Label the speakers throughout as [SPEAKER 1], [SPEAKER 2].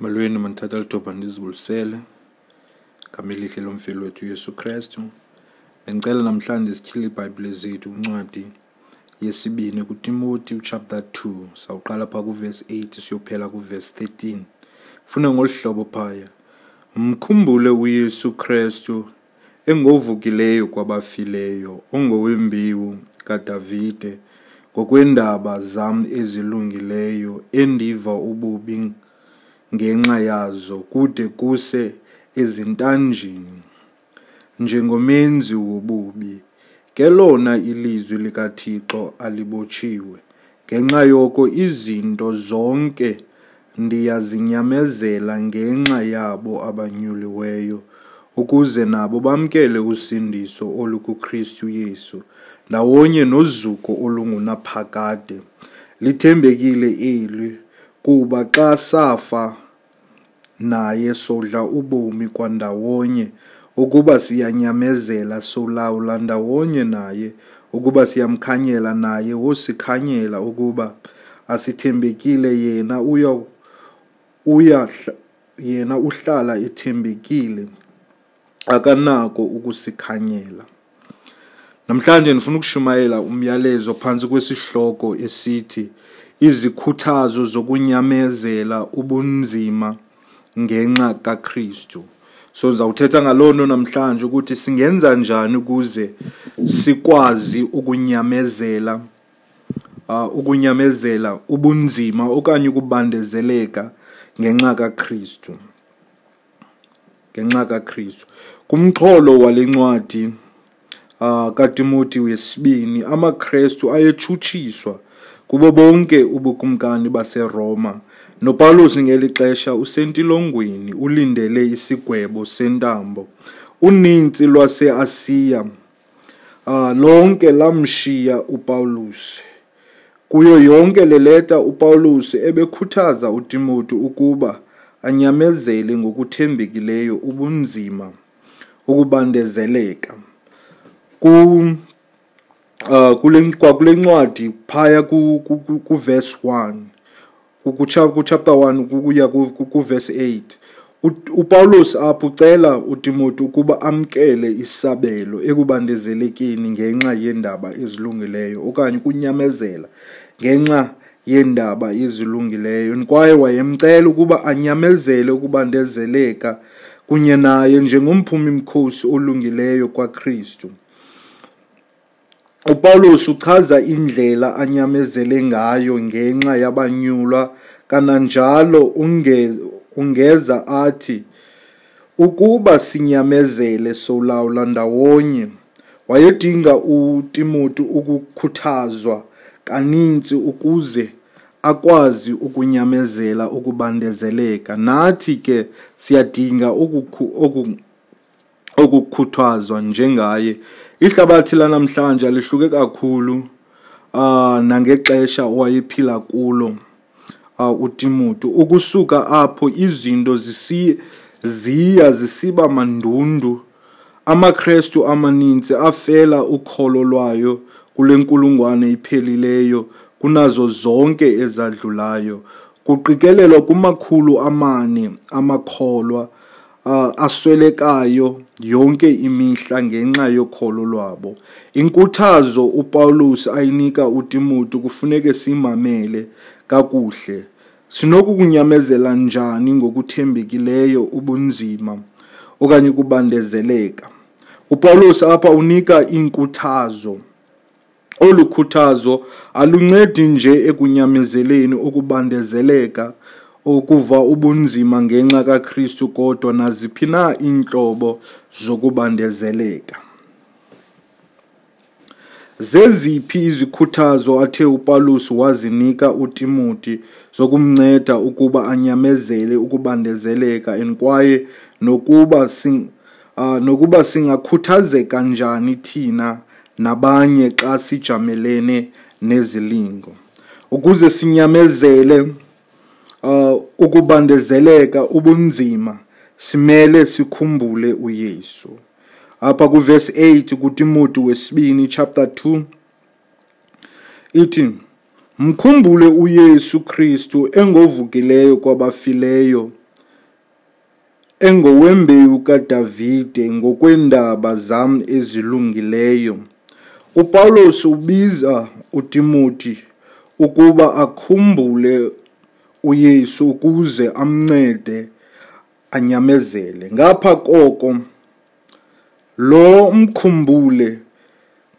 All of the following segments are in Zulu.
[SPEAKER 1] Molweni mandithatha lithuba ndizibulisele ngama elihle lomfeli wethu uYesu Kristu. Bengicela namhlanje sityhile iBhayibhile zethu uncwadi yesibini kuTimoti chapter 2 sawuqala pha kuverse 8 siyophela kuverse 13. Funa ngolu hlobo phaya. Mkhumbule uYesu Kristu engovukileyo kwabafileyo ongowembewu kaDavide ngokweendaba zam ezilungileyo endiva ububi ngenxa yazo kude kuse ezintanjeni njengomenzi wobubi ke lona ilizwi likaThixo alibotshiwe ngenxa yoko izinto zonke ndiyazinyamezela ngenxa yabo abanyuliweyo ukuze nabo bamkele usindiso olukuKristu Yesu ndawonye nozuko olungunaphakade. Lithembekile eli kuba xa safa naye sodla ubomi kwandawonye ukuba siyanyamezela solawula ndawonye naye ukuba siyamkhanyela naye wosikhanyela ukuba asithembekile yena uya uya yena uhlala ethembekile akanako ukusikhanyela. Namhlanje ndifuna ukushumayela umyalezo phantsi kwesihloko esithi izikhuthazo zokunyamezela ubunzima ngenxa kaKristu. So ndizawuthetha ngaloo nto namhlanje ukuthi singenza njani ukuze sikwazi ukunyamezela uh, ukunyamezela ubunzima okanye ukubandezeleka ngenxa kaKristu. Ngenxa kaKristu. Kumxholo wale ncwadi uh, kaTimoti wesibini amaKristu ayetshutshiswa kubo bonke ubukumkani baseRoma. noPawulos ngeli xesha usentilongweni ulindele isigwebo sentambo. Unintsi lwaseAsiya uh, lonke lamshiya uPawulos kuyo yonke le leta uPawulos ebekhuthaza uTimoti ukuba anyamezele ngokuthembekileyo ubunzima ukubandezeleka. Ku uh kule kwakule ncwadi phaya ku, ku, ku, ku verse 1 ku chapter 1 kuya ku verse 8 uPaulos apho ucela uTimothy ukuba amkele isabelo ekubandezelekeni ngenxa yendaba ezilungileyo okanye kunyamezela ngenxa yendaba ezilungileyo. Kwaye wayemcela ukuba anyamezele ukubandezeleka kunye naye njengomphumi mkhosi olungileyo kwaKristu uPawulos uchaza indlela anyamezele ngayo ngenxa yabanyulwa kananjalo ungeza, athi ukuba sinyamezele solawula ndawonye wayedinga uTimothy ukukhuthazwa kaninzi ukuze akwazi ukunyamezela ukubandezeleka. Nathi ke siyadinga ukukhuthazwa njengaye ihlabathi lanamhlanje lihluke kakhulu uh nangexesha owayephila kulo uTimothy. Ukusuka apho izinto zisiye ziya zisiba mandundu. amaKristu amaninzi afela ukholo lwayo kule nkulungwane iphelileyo kunazo zonke ezadlulayo. Kuqikelelwa kumakhulu amane amakholwa aswelekayo. Yonke imihla ngenxa yokholo lwabo. Inkuthazo uPaulus ayinika uTimothy kufuneke simamele kakuhle. Sinokukunyamezela njani ngokuthembekileyo ubunzima okanye kubandezeleka uPaulus apha unika inkuthazo. Olukhuthazo aluncedi nje ekunyamezeleni ukubandezeleka ukuva ubunzima ngenxa kaKristu kodwa naziphi na iintlobo zokubandezeleka. Zeziphi izikhuthazo athe uPaulus wazinika uTimothy zokumnceda ukuba anyamezele ukubandezeleka and kwaye nokuba sing uh, nokuba singakhuthazeka njani thina nabanye xa sijamelene nezilingo. Ukuze sinyamezele uh, ukubandezeleka ubunzima simele sikhumbule uYesu apha kuverse 8 kuTimothy wesibini chapter 2 ithi mkhumbule uYesu Kristu engovukileyo kwabafileyo engowembewu kaDavide ngokweendaba zam ezilungileyo. UPawulos ubiza uTimothy ukuba akhumbule uYesu ukuze amncede anyamezele. Ngapha koko lo mkhumbule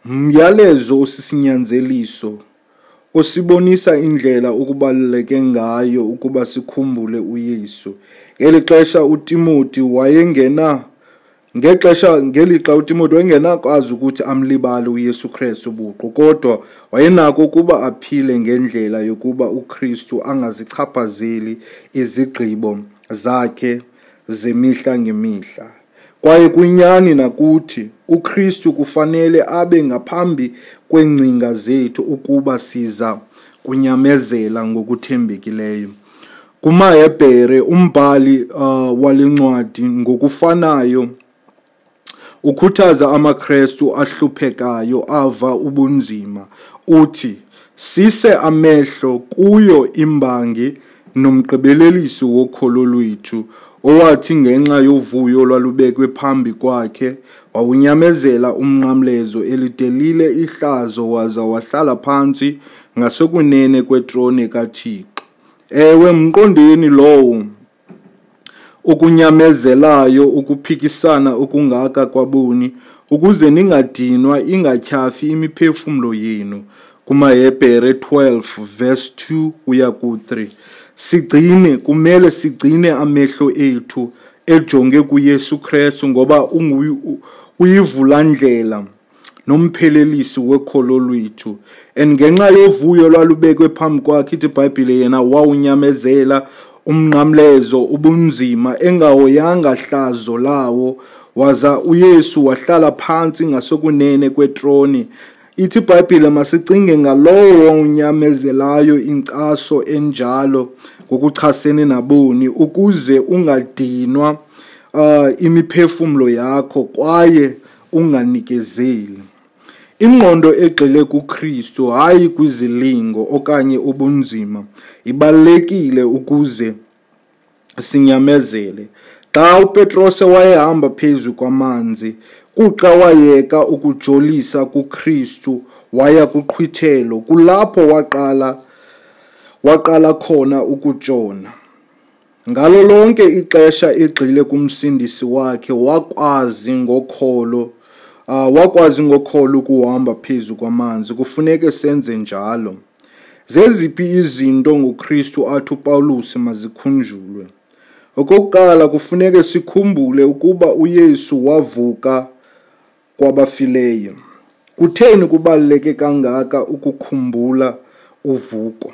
[SPEAKER 1] myalezo osisinyanzeliso osibonisa indlela ukubaluleke ngayo ukuba sikhumbule uYesu. Ngeli xesha uTimothy wayengena ngexesha ngelixa utimoti wayengenakwazi ukuthi amlibali uYesu Kristu buqu kodwa wayenako ukuba aphile ngendlela yokuba uKristu angazichaphazeli izigqibo zakhe zemihla ngemihla. Kwaye kunyani nakuthi uKristu kufanele abe ngaphambi kweengcinga zethu ukuba siza kunyamezela ngokuthembekileyo. KumaHebhere umbhali uh, walencwadi ngokufanayo ukhuthaza amaKrestu ahluphekayo ava ubunzima uthi sise amehlo kuyo imbangi nomgqibelelisi wokholo lwethu owathi ngenxa yovuyo olwalubekwe phambi kwakhe wawunyamezela umnqamlezo elidelile ihlazo waza wahlala phantsi ngasekunene kwetrone kaThixo. Ewe mqondeni lowo ukunyamezelayo ukuphikisana okungaka kwaboni ukuze ningadinwa ingatyhafi imiphefumlo yenu. Kumahebhere 12 verse 2 uya ku3 sigcine kumele sigcine amehlo ethu ejonge kuYesu Kristu ngoba uyivulandlela nomphelelisi wekholo lwethu. And ngenxa yovuyo lwalubekwe phambi kwakhe ithi iBhayibhile yena wawunyamezela umnqamlezo ubunzima engahoyanga hlazo lawo waza uYesu wahlala phansi ngasekunene kwetroni. Ithi iBhayibhile masicinge ngalowo wawunyamezelayo inkcaso enjalo ngokuchasene naboni ukuze ungadinwa uh, imiphefumlo yakho kwaye unganikezeli ingqondo egxile kuKristu hayi kwizilingo okanye ubunzima ibalekile ukuze sinyamezele. Xa uPetrose wayehamba phezu kwamanzi kuxa wayeka ukujolisa kuKristu waya kuqhwithelo kulapho waqala waqala khona ukutshona ngalo lonke ixesha egxile kumsindisi wakhe wakwazi ngokholo uh, wakwazi ngokholo ukuhamba phezu kwamanzi. Kufuneke senze njalo. Zeziphi izinto ngoKristu athi uPawulos mazikhunjulwe? Okokuqala kufuneke sikhumbule ukuba uYesu wavuka kwabafileyo. Kutheni kubaluleke kangaka ukukhumbula uvuko?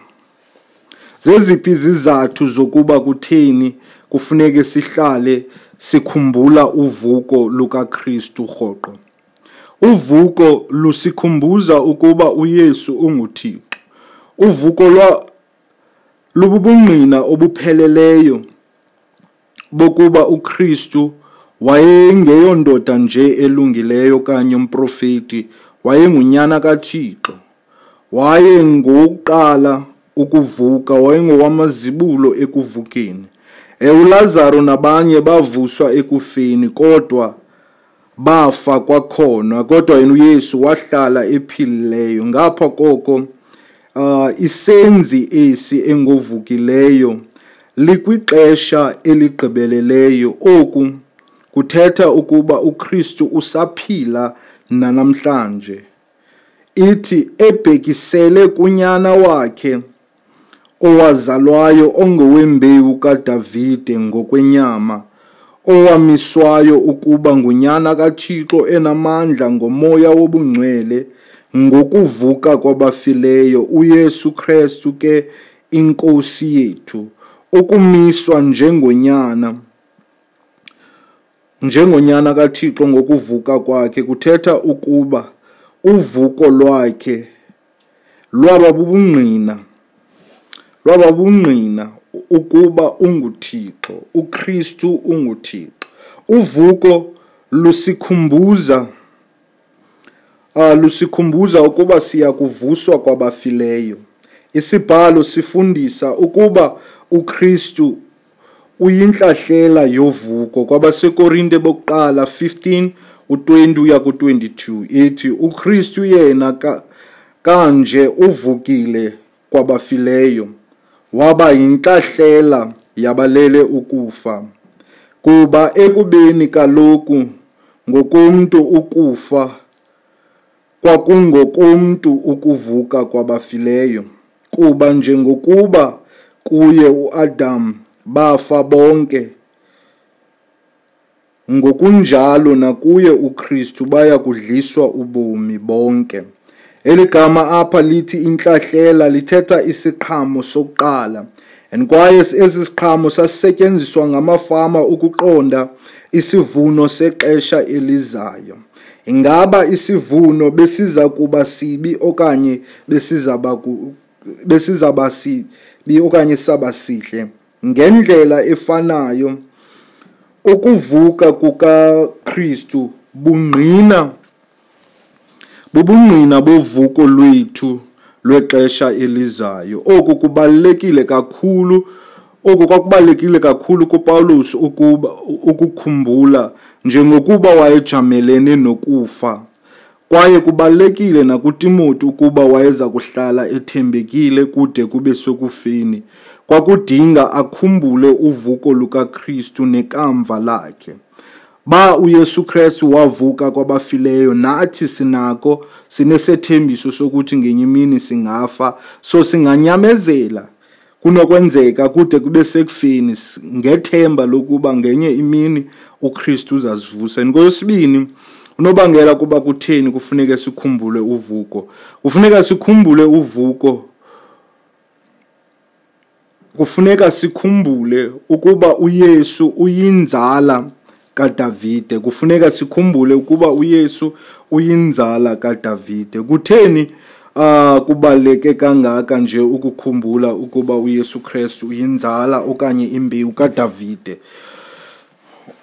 [SPEAKER 1] Zeziphi izizathu zokuba kutheni kufuneke sihlale sikhumbula uvuko lukaKristu rhoqo? Uvuko lusikhumbuza ukuba uYesu unguThixo. Uvuko lwa lububungqina obupheleleyo bokuba uKristu wayengeyondoda nje elungileyo kanye umprofeti wayengunyana kaThixo. Wayengokuqala ukuvuka wayengowamazibulo ekuvukeni. uLazaro nabanye bavuswa ekufeni kodwa bafa kwakhona kodwa yena uYesu wahlala ephilileyo ngapha koko uh, isenzi esi engovukileyo likwixesha eligqibeleleyo. Oku kuthetha ukuba uKristu usaphila nanamhlanje. Ithi ebhekisele kunyana wakhe owazalwayo ongowembewu kaDavide ngokwenyama owamiswayo ukuba ngunyana kaThixo enamandla ngomoya wobungcwele ngokuvuka kwabafileyo uYesu Kristu ke inkosi yethu ukumiswa njengonyana njengonyana kaThixo ngokuvuka kwakhe kuthetha ukuba uvuko lwakhe lwaba bubungqina lwaba bungqina ukuba unguThixo uKristu unguThixo. Uvuko lusikhumbuza uh, lusikhumbuza ukuba siya kuvuswa kwabafileyo. Isibhalo sifundisa ukuba uKristu uyinhlahlela yovuko. Kwabasekorinte bokuqala 15 u20 uya ku22 ethi uKristu yena ka, kanje uvukile kwabafileyo. Waba yinhlahlela yabalele ukufa kuba ekubeni kaloku ngokomntu ukufa kwakungokomntu ukuvuka kwabafileyo kuba njengokuba kuye uAdam bafa bonke ngokunjalo nakuye uKristu baya kudliswa ubomi bonke. Eligama apha lithi inhlahlela lithetha isiqhamo sokuqala and kwaye esi siqhamo sasisetyenziswa ngamafama ukuqonda isivuno sexesha elizayo. Ingaba isivuno besiza kuba sibi okanye besizaba besizaba sibi okanye saba sihle? Ngendlela efanayo ukuvuka kukaKristu bungqina bubungqina bovuko lwethu lwexesha elizayo. Oku kubalulekile kakhulu oku kwakubalulekile kakhulu kuPaulus ukuba ukukhumbula njengokuba wayejamelene nokufa. Kwaye kubalulekile nakuTimothy ukuba wayeza kuhlala ethembekile kude kube sekufeni kwakudinga akhumbule uvuko lukaKristu nekamva lakhe. Ba uYesu Kristu wavuka kwabafileyo nathi sinako sinesethembiso sokuthi ngenye imini singafa. So singanyamezela kunokwenzeka kude kube sekufeni ngethemba lokuba ngenye imini uKristu uzasivusa ngokwesibini unobangela kuba kutheni kufuneka sikhumbule uvuko? Kufuneka sikhumbule uvuko kufuneka sikhumbule ukuba uYesu uyinzala kaDavide. Kufuneka sikhumbule ukuba uYesu uyinzala kaDavide. Kutheni uh kubaleke kangaka nje ukukhumbula ukuba uYesu Kristu uyinzala okanye imbewu kaDavide?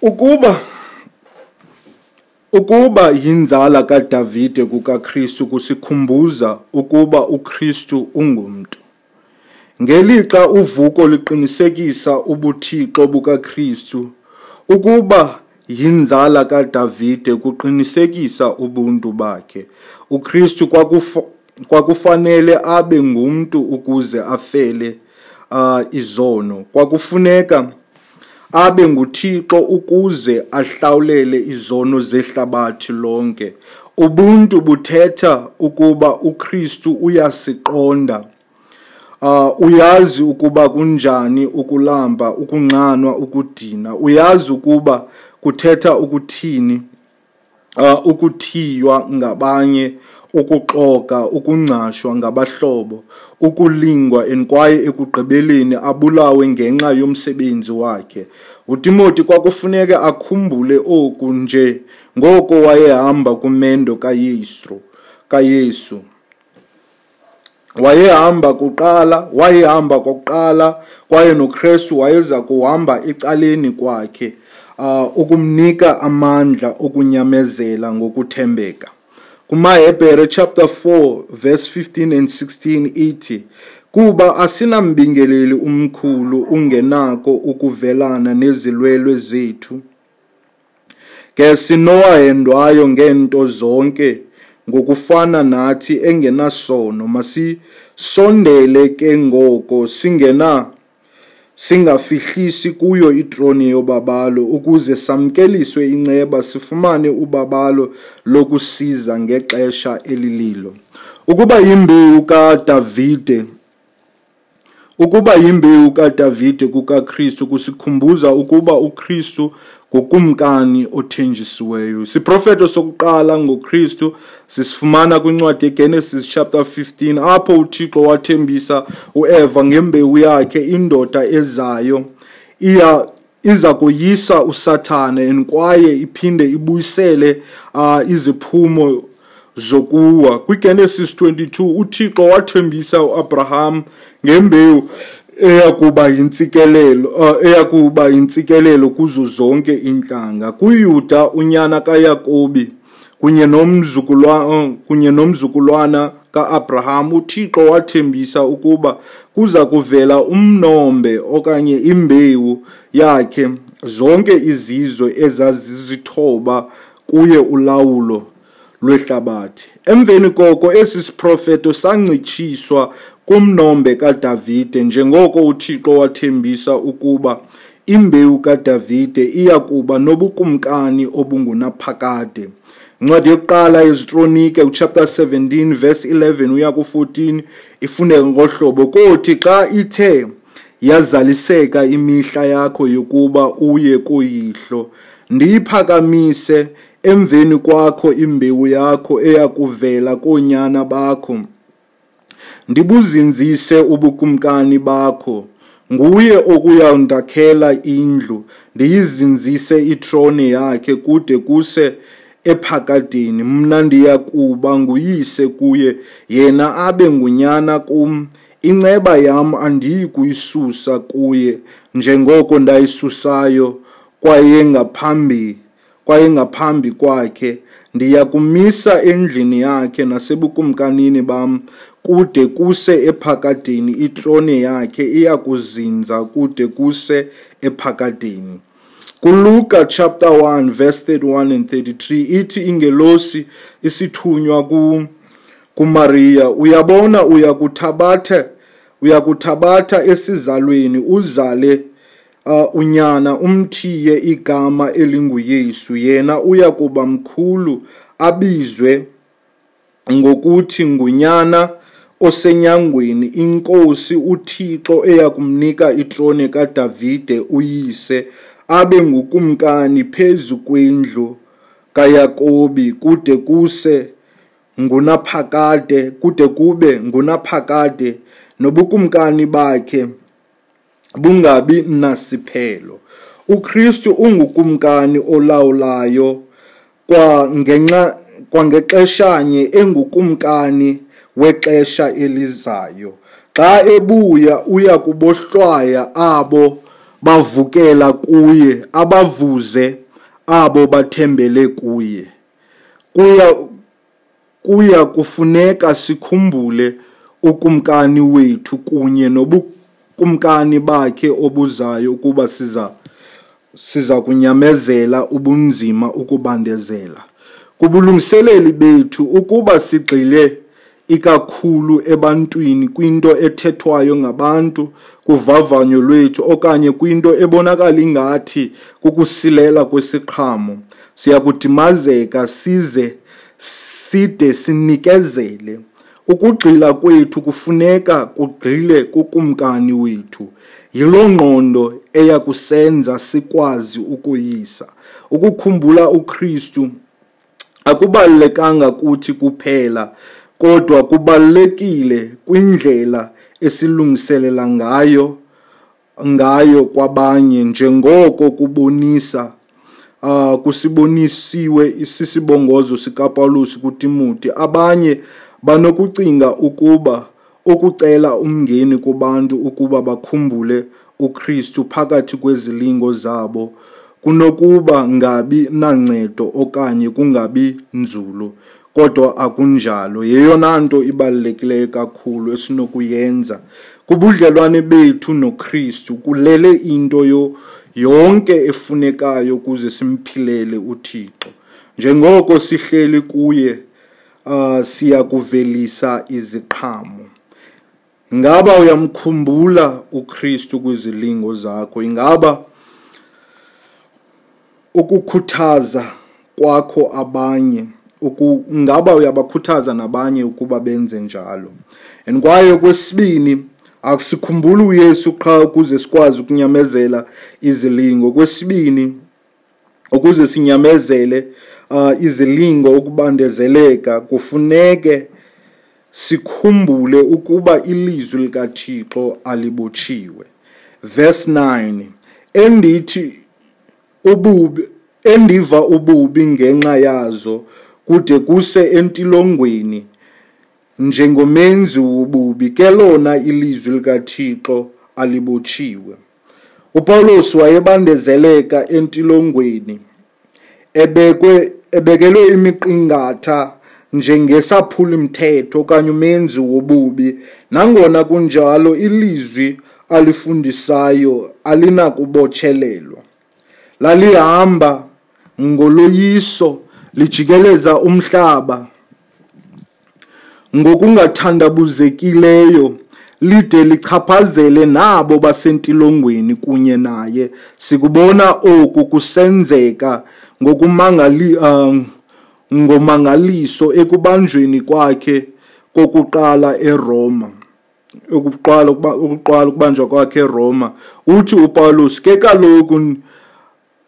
[SPEAKER 1] Ukuba ukuba yinzala kaDavide kukaKristu kusikhumbuza ukuba uKristu ungumuntu ngelixa uvuko liqinisekisa ubuthixo bukaKristu ukuba yinzala kaDavide kuqinisekisa ubuntu bakhe. uKristu kwakufa kwakufanele abe ngumuntu ukuze afele uh, izono. Kwakufuneka abe nguThixo ukuze ahlawulele izono zehlabathi lonke. Ubuntu buthetha ukuba uKristu uyasiqonda uh uyazi ukuba kunjani ukulamba ukunqanwa ukudina. Uyazi ukuba kuthetha ukuthini uh ukuthiywa ngabanye ukuxoka ukungcashwa ngabahlobo ukulingwa enkwaye ekugqibeleni abulawe ngenxa yomsebenzi wakhe. uTimothy kwakufuneka akhumbule oku nje ngoko wayehamba kumendo kaYesu kaYesu. Wayehamba kuqala wayehamba kokuqala kwaye noKristu wayeza kuhamba ecaleni kwakhe ukumnika amandla okunyamezela ngokuthembeka. kumaHebhere chapter 4 verse 15 and 16 ithi kuba asinambingeleli umkhulu ungenako ukuvelana nezilwelwe zethu ke sinowahendwayo ngento zonke ngokufana nathi engenasono. Masisondele ke ngoko singena singafihlisi kuyo itroni yobabalo ukuze samkeliswe inceba sifumane ubabalo lokusiza ngexesha elililo. Ukuba yimbewu kaDavide ukuba yimbewu kaDavide kukaKristu kusikhumbuza ukuba uKristu ngokumkani othenjisiweyo. Siprofeto sokuqala ngoKristu sisifumana kwincwadi yeGenesis chapter 15 apho uThixo wathembisa uEva ngembewu yakhe indoda ezayo iya iza kuyisa usathane enkwaye iphinde ibuyisele uh, iziphumo zokuwa. kwiGenesis 22 uThixo wathembisa uAbraham ngembewu eyakuba yintsikelelo uh, eyakuba yintsikelelo kuzo zonke intlanga kuyuda unyana kaYakobi kunye nomzukulwana kunye nomzukulwana kaAbraham uThixo wathembisa ukuba kuza kuvela umnombe okanye imbewu yakhe zonke izizwe ezazizithoba kuye ulawulo lwehlabathi. Emveni koko esi siprofeto sancitshiswa kumnombe kaDavide njengoko uThixo wathembisa ukuba imbewu kaDavide iya kuba nobukumkani obungunaphakade. Incwadi yokuqala yezitronike uchapter 17 verse 11 uya ku14 ifuneka ngohlobo kothi xa ithe yazaliseka imihla yakho yokuba uye kuyihlo ndiyiphakamise emveni kwakho imbewu yakho eyakuvela koonyana bakho. Ndibuzinzise ubukumkani bakho. Nguye okuyawundakhela indlu ndiyizinzise itrone yakhe kude kuse ephakadeni. Mna ndiya kuba nguyise kuye yena abe ngunyana kum. Inceba yam andiyi kuyisusa kuye njengoko ndayisusayo. Kwayengaphambi kwayengaphambi kwakhe ndiya kumisa endlini yakhe nasebukumkanini bam. Kude kuse ephakadeni itrone yakhe iyakuzinza kude kuse ephakadeni kuluka chapter 1 verse 31 and 33 ithi ingelosi isithunywa ku kuMaria uyabona uyakuthabatha uyakuthabatha esizalweni uzale uh, unyana umthiye igama elinguYesu. Yena uyakuba mkhulu abizwe ngokuthi ngunyana osenyangweni inkosi uThixo eyakumnika itrone kaDavide uyise abe ngukumkani phezu kwendlu kaYakobi kude kuse ngunaphakade kude kube ngunaphakade nobukumkani bakhe bungabi nasiphelo. uKristu ungukumkani olawulayo kwangenxa kwangexeshanye engukumkani wexesha elizayo. Xa ebuya uya kubohlwaya abo bavukela kuye abavuze abo bathembele kuye. Kuya kuya kufuneka sikhumbule ukumkani wethu kunye nobukumkani bakhe obuzayo ukuba siza siza kunyamezela ubunzima ukubandezela. Kubulungiseleli bethu ukuba sigxile ikakhulu ebantwini kwinto ethethwayo ngabantu kuvavanyo lwethu okanye kwinto ebonakala ingathi kukusilela kwesiqhamo. Siya kudimazeka size side sinikezele. Ukugxila kwethu kufuneka kugxile kukumkani wethu. Yiloo ngqondo eyakusenza sikwazi ukuyisa. Ukukhumbula uKristu akubalulekanga kuthi kuphela kodwa kubalulekile kwindlela esilungiselela ngayo ngayo kwabanye. Njengoko kubonisa uh, kusibonisiwe isisibongozo sikaPaulus kuTimothy. Abanye banokucinga ukuba ukucela umngeni kubantu ukuba bakhumbule uKristu phakathi kwezilingo zabo. Kunokuba ngabi nancedo okanye kungabi nzulu kodwa akunjalo. Yeyona nto ibalulekileyo kakhulu esinokuyenza. Kubudlelwane bethu noKristu kulele into yo yonke efunekayo ukuze simphilele uThixo. Njengoko sihleli kuye uh, siya kuvelisa iziqhamo. Ingaba uyamkhumbula uKristu kwizilingo zakho? Ingaba ukukhuthaza kwakho abanye ngaba uyabakhuthaza nabanye ukuba benze njalo. And kwaye kwesibini akusikhumbula uyesu qha ukuze sikwazi ukunyamezela izilingo. Kwesibini ukuze sinyamezele uh, izilingo ukubandezeleka kufuneke sikhumbule ukuba ilizwi likaThixo alibotshiwe. Verse 9 endithi ububi endiva ububi ngenxa yazo kude kuse entilongweni njengomenzi wobubi ke lona ilizwi likaThixo alibotshiwe. uPawulos wayebandezeleka entilongweni ebekwe ebekelwe imiqingatha njengesaphuli-mthetho okanye umenzi wobubi. Nangona kunjalo ilizwi alifundisayo alinakubotshelelwa lalihamba ngoloyiso lijikeleza umhlaba. Ngokungathandabuzekileyo lide lichaphazele nabo basentilongweni kunye naye. Sikubona oku kusenzeka ngokumangali uh, ngomangaliso ekubanjweni kwakhe kokuqala eRoma. Ukuqala ukuqala ukubanjwa kwakhe eRoma. Uthi uPaulus ke kaloku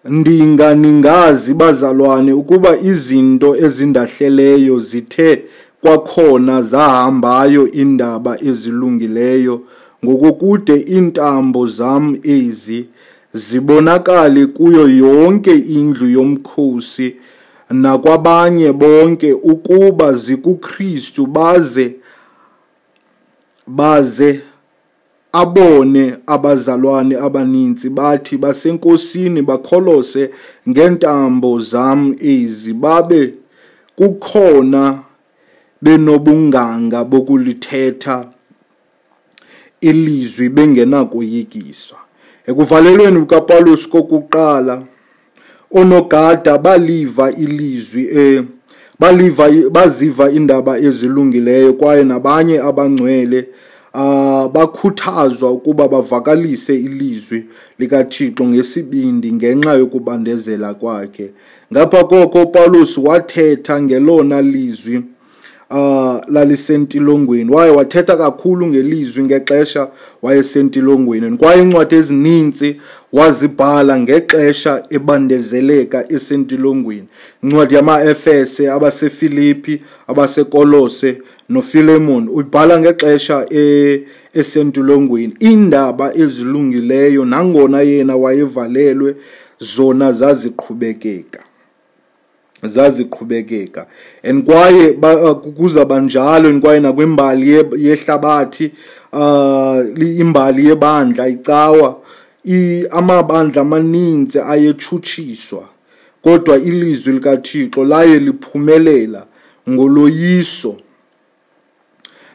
[SPEAKER 1] ndinganingazi bazalwane ukuba izinto ezindahleleyo zithe kwakhona zahambayo indaba ezilungileyo ngokokude iintambo zam ezi zibonakale kuyo yonke indlu yomkhosi nakwabanye bonke ukuba zikuKristu baze baze abone abazalwane abaninzi bathi basenkosini bakholose ngentambo zam ezi babe kukhona benobunganga bokulithetha ilizwi bengenakuyikiswa ekuvalelweni kukaPaulus kokuqala onogada baliva ilizwi eh baliva baziva indaba ezilungileyo kwaye nabanye abangcwele uh, bakhuthazwa ukuba bavakalise ilizwi likaThixo ngesibindi ngenxa yokubandezela kwakhe. Ngapha koko Paulus wathetha ngelona lizwi uh lalisentilongweni. Waye wathetha kakhulu ngelizwi ngexesha wayesentilongweni. Kwaye incwadi ezininzi wazibhala ngexesha ebandezeleka esentilongweni. Incwadi yama-efese abasefilipi abasekolose nofilemon uyibhala ngexesha e, esentolongweni iindaba ezilungileyo nangona yena wayevalelwe zona zaziqhubekeka. Zaziqhubekeka. And kwaye uh, kuzaba njalo and kwaye nakwimbali yehlabathi uh imbali yebandla icawa amabandla amaninzi ayetshutshiswa kodwa ilizwi likaThixo laye liphumelela ngoloyiso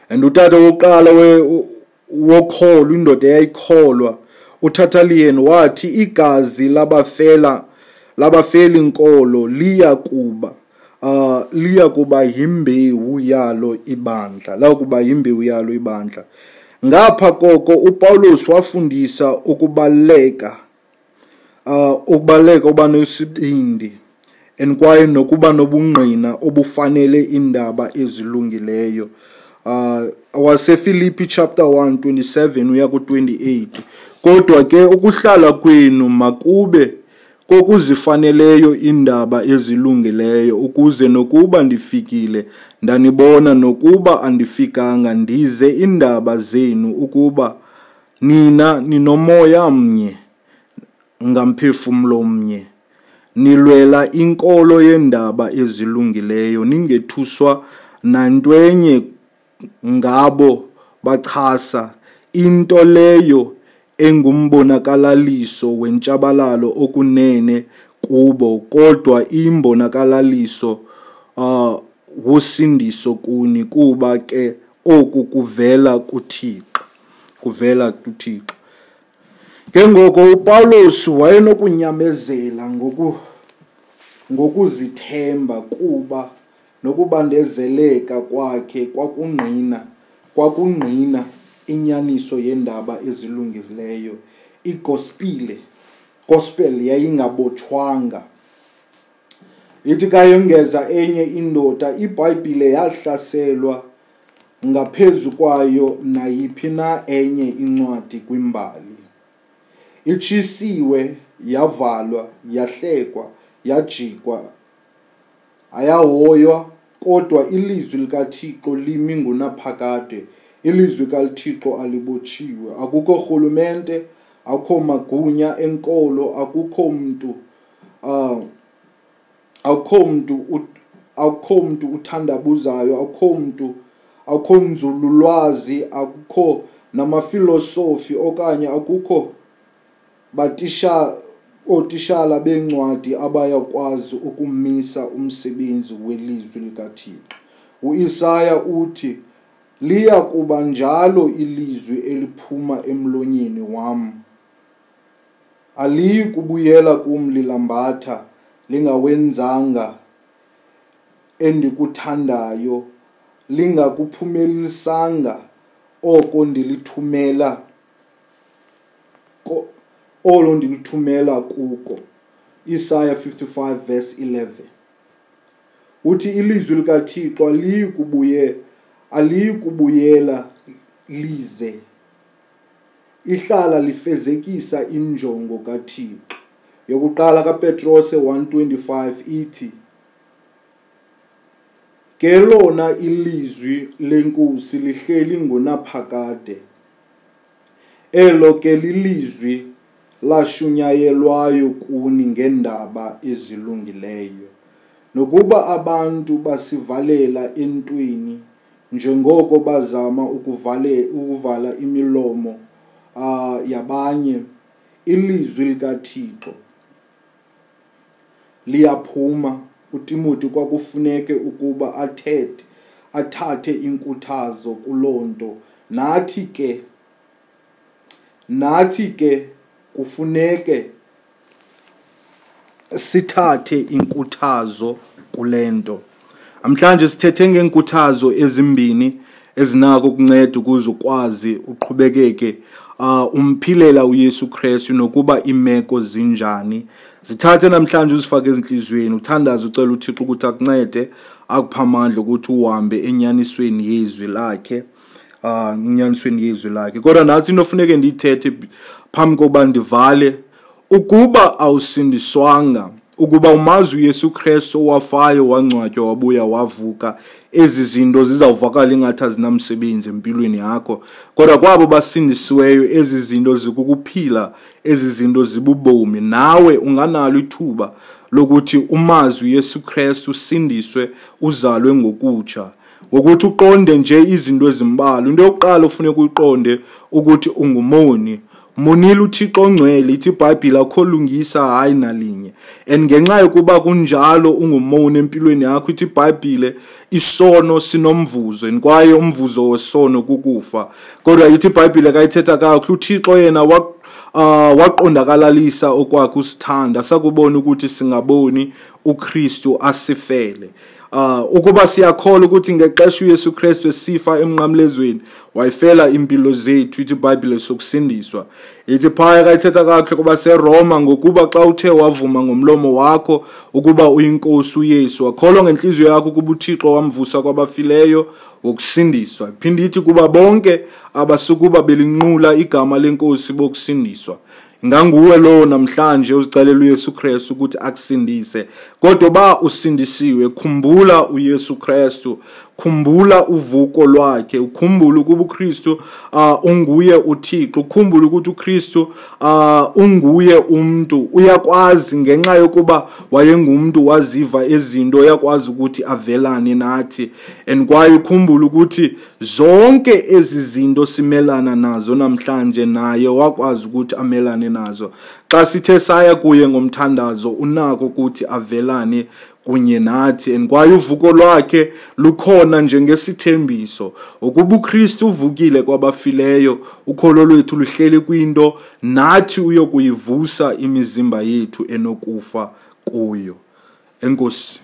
[SPEAKER 1] and utata wokuqala wokholo indoda eyayikholwa uthathaliyeni wathi igazi labafela labafeli nkolo liya kuba uh liya kuba yimbewu yalo ibandla la kuba yimbewu yalo ibandla. Ngapha koko uPaulus wafundisa ukubaleka uh ukubaleka uba nesibindi enkwaye nokuba nobungqina obufanele indaba ezilungileyo. Uh wasefilipi chapter 1 27 uya ku 28 kodwa ke ukuhlala kwenu makube kokuzifaneleyo indaba ezilungileyo ukuze nokuba ndifikile ndanibona nokuba andifikanga ndize indaba zenu ukuba nina ninomoya mnye ngamphefumlo mnye. Nilwela inkolo yendaba ezilungileyo ningethuswa nantwenye ngabo bachasa into leyo engumbonakalaliso wentshabalalo okunene kubo kodwa imbonakalaliso uh wosindiso kuni kuba ke oku kuvela kuThixo kuvela kuThixo. Ke ngoko uPaulus wayenokunyamezela ngoku ngokuzithemba kuba nokubandezeleka kwakhe kwakungqina kwakungqina inyaniso yendaba ezilungileyo. Igospile gospel yayingabotshwanga. Ithi kayongeza enye indoda ibhayibhile yahlaselwa ngaphezu kwayo nayiphi na enye incwadi kwimbali. Itshisiwe yavalwa yahlekwa yajikwa ayahoywa kodwa ilizwi likaThixo limi ngunaphakade. Ilizwi kalithixo alibotshiwe. Akukho rhulumente akukho magunya enkolo akukho mntu uh akukho mntu akukho mntu uthandabuzayo akukho mntu akukho nzululwazi akukho namafilosofi okanye akukho batisha ootishala beencwadi abayakwazi ukumisa umsebenzi welizwi likaThixo. uIsaya uthi liya kuba njalo ilizwi eliphuma emlonyeni wam. Aliyi kubuyela kum lilambatha lingawenzanga endikuthandayo lingakuphumelisanga oko ndilithumela olo ndilithumela kuko. Isaya 55 verse 11 uthi ilizwi likaThixo aliyi kubuye aliyi kubuyela lize. Ihlala lifezekisa injongo kaThixo. Yokuqala kaPetrose 1:25 ithi ke lona ilizwi lenkosi lihleli ngonaphakade. Elo ke lilizwi lashunyayelwayo kuni ngendaba ezilungileyo. Nokuba abantu basivalela entweni njengoko bazama ukuvale ukuvala imilomo uh, yabanye ilizwi likaThixo liyaphuma. uTimothy kwakufuneke ukuba athethe athathe inkuthazo kulonto nathi ke nathi ke kufuneke sithathe inkuthazo kulento amhlanje sithethe ngenkuthazo ezimbini ezinako ukunceda ukuze ukwazi uqhubekeke uh umphilela uYesu Kristu nokuba imeko zinjani. Zithathe namhlanje uzifake ezinhlizweni uthandaze ucela uThixo ukuthi akuncede akupha amandla ukuthi uhambe enyanisweni yezwi lakhe uh enyanisweni yezwi lakhe. Kodwa nathi inofuneke ndiyithethe phambi kokuba ndivale ukuba awusindiswanga ukuba umazi uYesu Kristu owafayo wangcwatywa wabuya wavuka ezi zinto zizawuvakala ingathi azinamsebenzi empilweni yakho. Kodwa kwabo basindisiweyo ezi zinto zikukuphila ezi zinto zibubomi. Nawe unganalo ithuba lokuthi umazi uYesu Kristu usindiswe uzalwe ngokutsha. Ngokuthi uqonde nje izinto ezimbalwa. Into yokuqala ufuneka uyiqonde ukuthi ungumoni. Monile uthixo ongcwele ithi ibhayibhile akho lungisa hayi nalinye. And ngenxa yokuba kunjalo ungumoni empilweni yakho ithi ibhayibhile isono sinomvuzo and kwaye umvuzo wesono kukufa. Kodwa ithi ibhayibhile kayithetha kakuhle uthixo yena uh, waqondakalalisa okwakhe usithanda sakubona ukuthi singaboni uKristu asifele. Uh ukuba siyakholwa ukuthi ngexesha uYesu Kristu esifa emnqamlezweni wayifela impilo zethu ithi iBhayibhile sokusindiswa. Ithi phaya kayithetha kahle kuba seRoma ngokuba xa uthe wavuma ngomlomo wakho ukuba uyinkosi uYesu wakholwa ngenhliziyo yakho ukuba uThixo wamvusa kwabafileyo wokusindiswa. Iphinde ithi kuba bonke abasukuba belinqula igama lenkosi bokusindiswa. Inganguwe lo namhlanje uzicelela uYesu Kristu ukuthi akusindise. Kodwa ba usindisiwe khumbula uYesu Kristu. Khumbula uvuko lwakhe ukhumbule ukuba uKristu uh, unguye uThixo ukhumbule ukuthi uKristu uh, unguye umuntu uyakwazi ngenxa yokuba wayengumuntu waziva ezinto uyakwazi ukuthi avelane nathi. And kwaye ukhumbule ukuthi zonke ezi zinto simelana nazo namhlanje naye wakwazi ukuthi amelane nazo. Xa sithe saya kuye ngomthandazo unako ukuthi avelane kunye nathi and kwaye uvuko lwakhe lukhona njengesithembiso. Ukuba uKristu uvukile kwabafileyo ukholo lwethu luhleli kwinto nathi uyokuyivusa imizimba yethu enokufa kuyo. Enkosi.